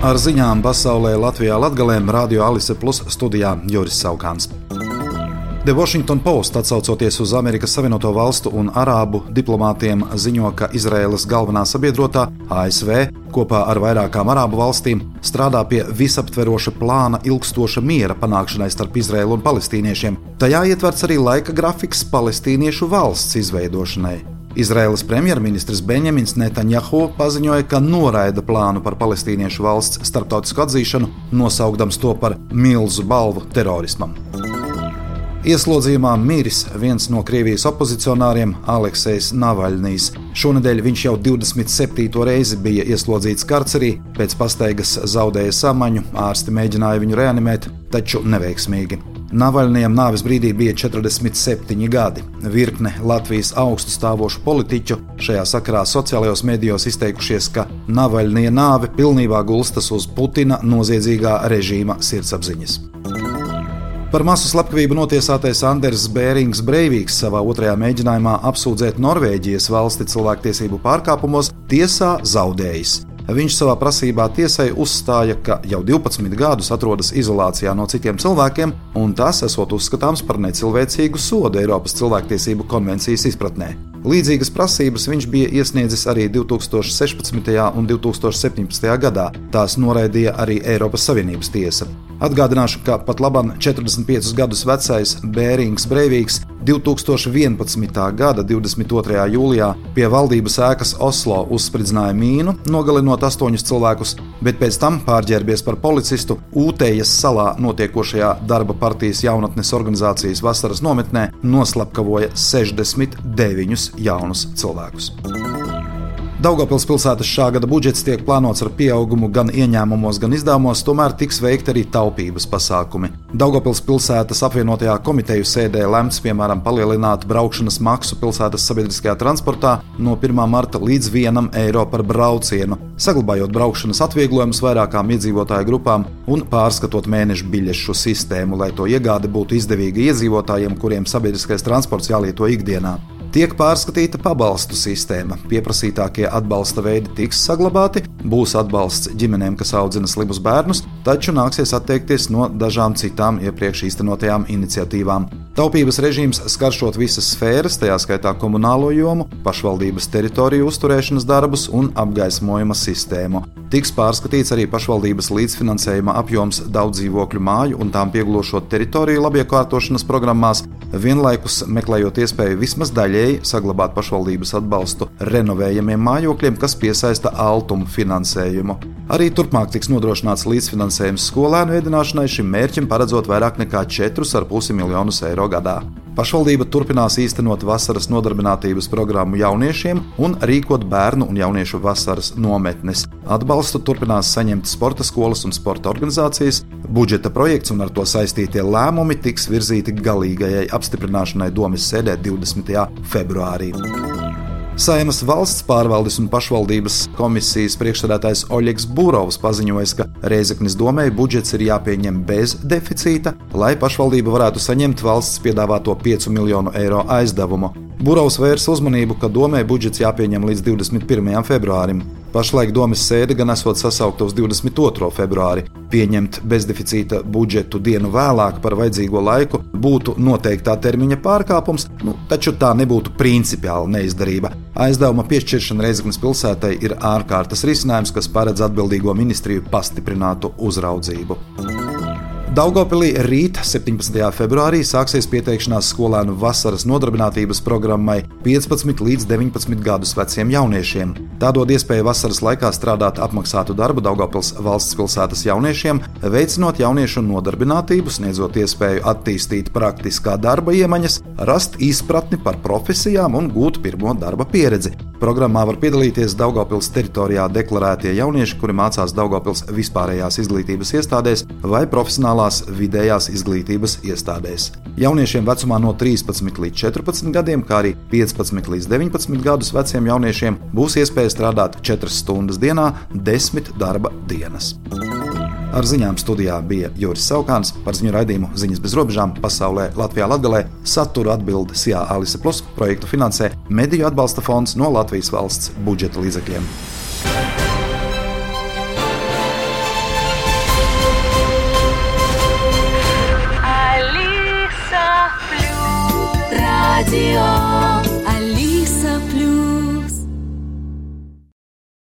Ar ziņām pasaulē Latvijā Latgalēm Radio Alise Plus studijā Juris Saukāns. The Washington Post, atsaucoties uz Amerikas Savienoto Valstu un Arābu diplomātiem, ziņo, ka Izraēlas galvenā sabiedrotā ASV kopā ar vairākām Arābu valstīm strādā pie visaptveroša plāna ilgstoša miera panākšanai starp Izraēlu un palestīniešiem. Tajā ietverts arī laika grafiks palestīniešu valsts izveidošanai. Izraēlas premjerministrs Benjamins Netanjahu paziņoja, ka noraida plānu par palestīniešu valsts starptautisku atzīšanu, nosaukdams to par milzu balvu terorismam. Ieslodzījumā miris viens no Krievijas opozicionāriem, Aleksējs Navaļnīs. Šonadēļ viņš jau 27. reizi bija ieslodzīts karcerī, pēc pastaigas zaudēja samaņu, ārsti mēģināja viņu reanimēt, taču neveiksmīgi. Navaļniem nāves brīdī bija 47 gadi. Virkne Latvijas augstu stāvošu politiķu šajā sakarā sociālajos medijos izteikušies, ka Navaļnie nāve pilnībā gulstas uz Putina noziedzīgā režīma sirdsapziņas. Par masu slepkavību notiesātais Anders Bērings Breivīks savā otrajā mēģinājumā apsūdzēt Norvēģijas valsti cilvēktiesību pārkāpumos tiesā zaudējis. Viņš savā prasībā tiesai uzstāja, ka jau 12 gadus atrodas izolācijā no citiem cilvēkiem, un tas esot uzskatāms par necilvēcīgu sodu Eiropas cilvēktiesību konvencijas izpratnē. Līdzīgas prasības viņš bija iesniedzis arī 2016. un 2017. gadā. Tās noraidīja arī Eiropas Savienības tiesa. Atgādināšu, ka pat labam 45 gadus vecais Bērings Breivīks 2011. gada 22. jūlijā pie valdības ēkas Oslo uzspridzināja mīnu, nogalinot astoņus cilvēkus, bet pēc tam pārģērbies par policistu Ūtejas salā notiekošajā darba partijas jaunatnes organizācijas vasaras nometnē, noslapkavoja 69 jaunus cilvēkus. Daugopils pilsētas šā gada budžets tiek plānots ar pieaugumu gan ieņēmumos, gan izdevumos, tomēr tiks veikti arī taupības pasākumi. Daugopils pilsētas apvienotajā komiteju sēdē lemts, piemēram, palielināt braukšanas maksu pilsētas sabiedriskajā transportā no 1. marta līdz 1 eiro par braucienu, saglabājot braukšanas atvieglojumus vairākām iedzīvotāju grupām un pārskatot mēnešu biļešu sistēmu, lai to iegāde būtu izdevīga iedzīvotājiem, kuriem sabiedriskais transports jālieto ikdienā. Tiek pārskatīta pabalstu sistēma. Pieprasītākie atbalsta veidi tiks saglabāti, būs atbalsts ģimenēm, kas audzina slimus bērnus, taču nāksies atteikties no dažām citām iepriekš īstenotajām iniciatīvām. Taupības režīms skaršot visas sfēras, tajā skaitā komunālo jomu, pašvaldības teritoriju uzturēšanas darbus un apgaismojuma sistēmu. Tiks pārskatīts arī pašvaldības līdzfinansējuma apjoms daudz dzīvokļu māju un tām pieglošot teritoriju labiekārtošanas programmās, vienlaikus meklējot iespēju vismaz daļēji saglabāt pašvaldības atbalstu renovējamiem mājokļiem, kas piesaista altumu finansējumu. Arī turpmāk tiks nodrošināts līdzfinansējums skolēnu ēdināšanai, šim mērķim paredzot vairāk nekā 4,5 miljonus eiro gadā. Pašvaldība turpinās īstenot vasaras nodarbinātības programmu jauniešiem un rīkot bērnu un jauniešu vasaras nometnes. Atbalstu turpinās saņemt sporta skolas un sporta organizācijas. Budžeta projekts un ar to saistītie lēmumi tiks virzīti galīgajai apstiprināšanai domas sēdē 20. februārī. Saimas valsts pārvaldes un pašvaldības komisijas priekšsēdētājs Oļegs Būrovs paziņoja, ka Reizeknas domē budžets ir jāpieņem bez deficīta, lai pašvaldība varētu saņemt valsts piedāvāto 5 miljonu eiro aizdevumu. Būrovs vērsa uzmanību, ka domē budžets jāpieņem līdz 21. februārim. Pašlaik domas sēde gan esot sasaukta uz 22. februāri. Pieņemt bezdeficīta budžetu dienu vēlāk par vajadzīgo laiku būtu noteiktā termiņa pārkāpums, nu, taču tā nebūtu principiāla neizdarība. Aizdevuma piešķiršana Reizeknas pilsētai ir ārkārtas risinājums, kas paredz atbildīgo ministriju pastiprinātu uzraudzību. Daugopilī rīt, 17. februārī, sāksies pieteikšanās skolēnu vasaras nodarbinātības programmai 15 līdz 19 gadus veciem jauniešiem. Tā dod iespēju vasaras laikā strādāt apmaksātu darbu Daugopils valsts pilsētas jauniešiem, veicinot jauniešu nodarbinātību, sniedzot iespēju attīstīt praktiskā darba iemaņas, rast izpratni par profesijām un gūt pirmo darba pieredzi. Programmā var piedalīties Daugopils teritorijā deklarētie jaunieši, kuri mācās Daugopils vispārējās izglītības iestādēs vai profesionālās vidējās izglītības iestādēs. Jauniešiem vecumā no 13 līdz 14 gadiem, kā arī 15 līdz 19 gadus veciem jauniešiem būs iespēja strādāt 4 stundas dienā, 10 darba dienas. Ar ziņām studijā bija Juris Saukāns par ziņu raidījumu Ziņas bez robežām pasaulē Latvijā Latgalē. Saturu atbildi SIA Alise Plus projektu finansē Mediju atbalsta fonds no Latvijas valsts budžeta līdzekļiem.